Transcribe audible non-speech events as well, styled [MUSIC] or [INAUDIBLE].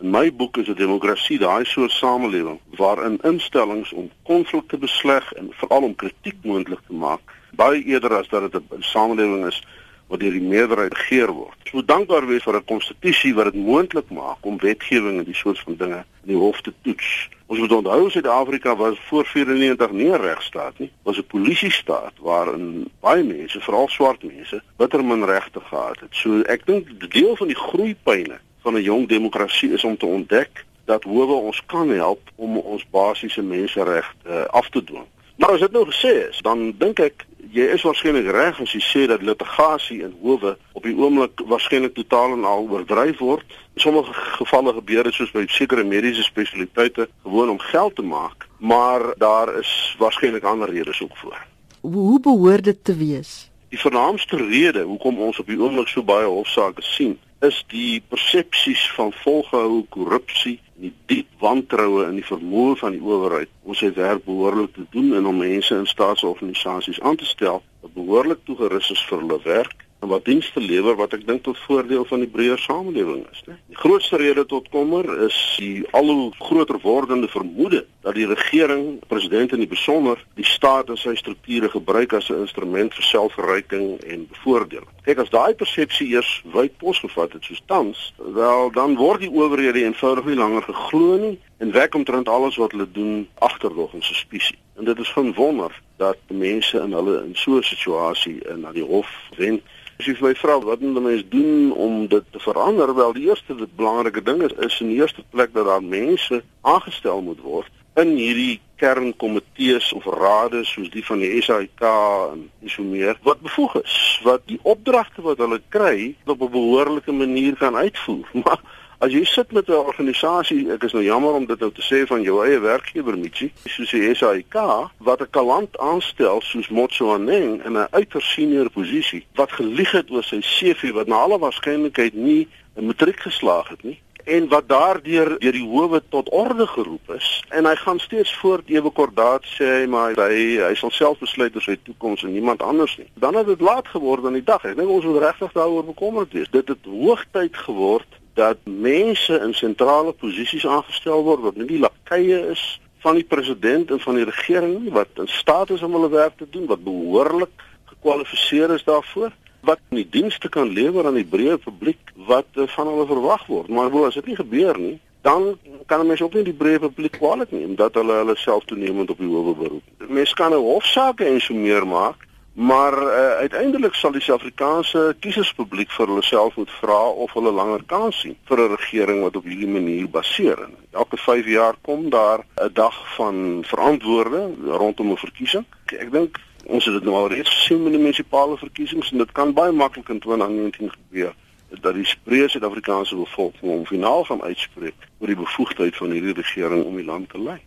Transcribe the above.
In my boek is 'n demokrasie daai soort samelewing waarin instellings om konflik te besleg en veral om kritiek moontlik te maak baie eerder as dat dit 'n samelewing is wat deur die meerderheid regeer word. Ons moet dankbaar wees vir 'n konstitusie wat dit moontlik maak om wetgewing en die soort van dinge in die hof te toets. Ons moet onthou Suid-Afrika was voor 94 nie 'n regstaat nie, was 'n polisiestaat waarin baie mense, veral swart mense, bitter min regte gehad het. So ek dink deel van die groeipyne van 'n jong demokrasie is om te ontdek dat howe ons kan help om ons basiese menseregte af te dwing. Maar as dit nou gesê is, dan dink ek jy is waarskynlik reg as jy sê dat litigasie in howe op die oomblik waarskynlik totaal en al oordryf word. In sommige gevalle gebeur dit soos by sekere mediese spesialiteite gewoon om geld te maak, maar daar is waarskynlik ander redes ook voor. Hoe behoort dit te wees? Die vernaamste rede hoekom ons op die oomblik so baie hofsaake sien, is die persepsies van volgehoue korrupsie en die diep wantroue in die vermoë van die owerheid. Om sy werk behoorlik te doen en om mense in staatsorganisasies aan te stel wat behoorlik toegerus is vir hulle werk wat dienste lewer wat ek dink tot voordeel van die breër samelewing is, né? Die grootste rede tot kommer is die al hoe groter wordende vermoede dat die regering, president in die besonder, die staat en sy strukture gebruik as 'n instrument vir selfverryking en bevoordeling. Kyk, as daai persepsie eers wyd posgevat het soos tans, wel dan word die owerhede eenvoudig nie langer geglo nie en werk omtrent alles wat hulle doen agterdog en suspisie. En dit is van wonder dat mense in hulle in so 'n situasie in na die hof wend As jy my vra wat moet mense doen om dit te verander? Wel, die eerste dit belangrike ding is is in die eerste plek dat daar mense aangestel moet word in hierdie kernkomitees of rade soos die van die SAIK en so meer wat bevoeg is wat die opdragte wat hulle kry op 'n behoorlike manier kan uitvoer. [LAUGHS] Maar As jy sit met 'n organisasie, ek is nou jammer om dit nou te sê van jou eie werkgewer Michi, soos die SAIK wat 'n kalant aanstel soos Motsoaneng in 'n uiters senior posisie wat gelieg het oor sy CV wat na alle waarskynlikheid nie 'n matriek geslaag het nie en wat daardeur deur die howe tot orde geroep is en hy gaan steeds voort ewe kordaat sê hy maar hy hy sal self besluit oor sy toekoms en niemand anders nie. Dan het dit laat geword aan die dag. Ek dink ons moet regtig daaroor bekommerd wees. Dit het hoogtyd geword dat mense in sentrale posisies aangestel word wat nie die lakeye is van die president en van die regering nie wat in staat is om hulle werk te doen wat behoorlik gekwalifiseer is daarvoor wat nie dienste kan lewer aan die breë publiek wat uh, van hulle verwag word. Maar hoe as dit nie gebeur nie dan kan mense ook nie die breë publiek kwaliteit neem dat hulle hulle self toenemend op die howe beroep. Mense kan 'n hofsaak en so meer maak Maar uh, uiteindelik sal die Suid-Afrikaanse kieserspubliek vir hulle self moet vra of hulle langer kans sien vir 'n regering wat op hierdie manier baseer. Elke 5 jaar kom daar 'n dag van verantwoorde rondom 'n verkiesing. Ek dink ons het dit nou al reeds gesien met die munisipale verkiesings en dit kan baie maklik in 2019 gebeur dat die breë Suid-Afrikaanse bevolking hom finaal gaan uitspreek oor die bevoegdheid van hierdie regering om die land te lei.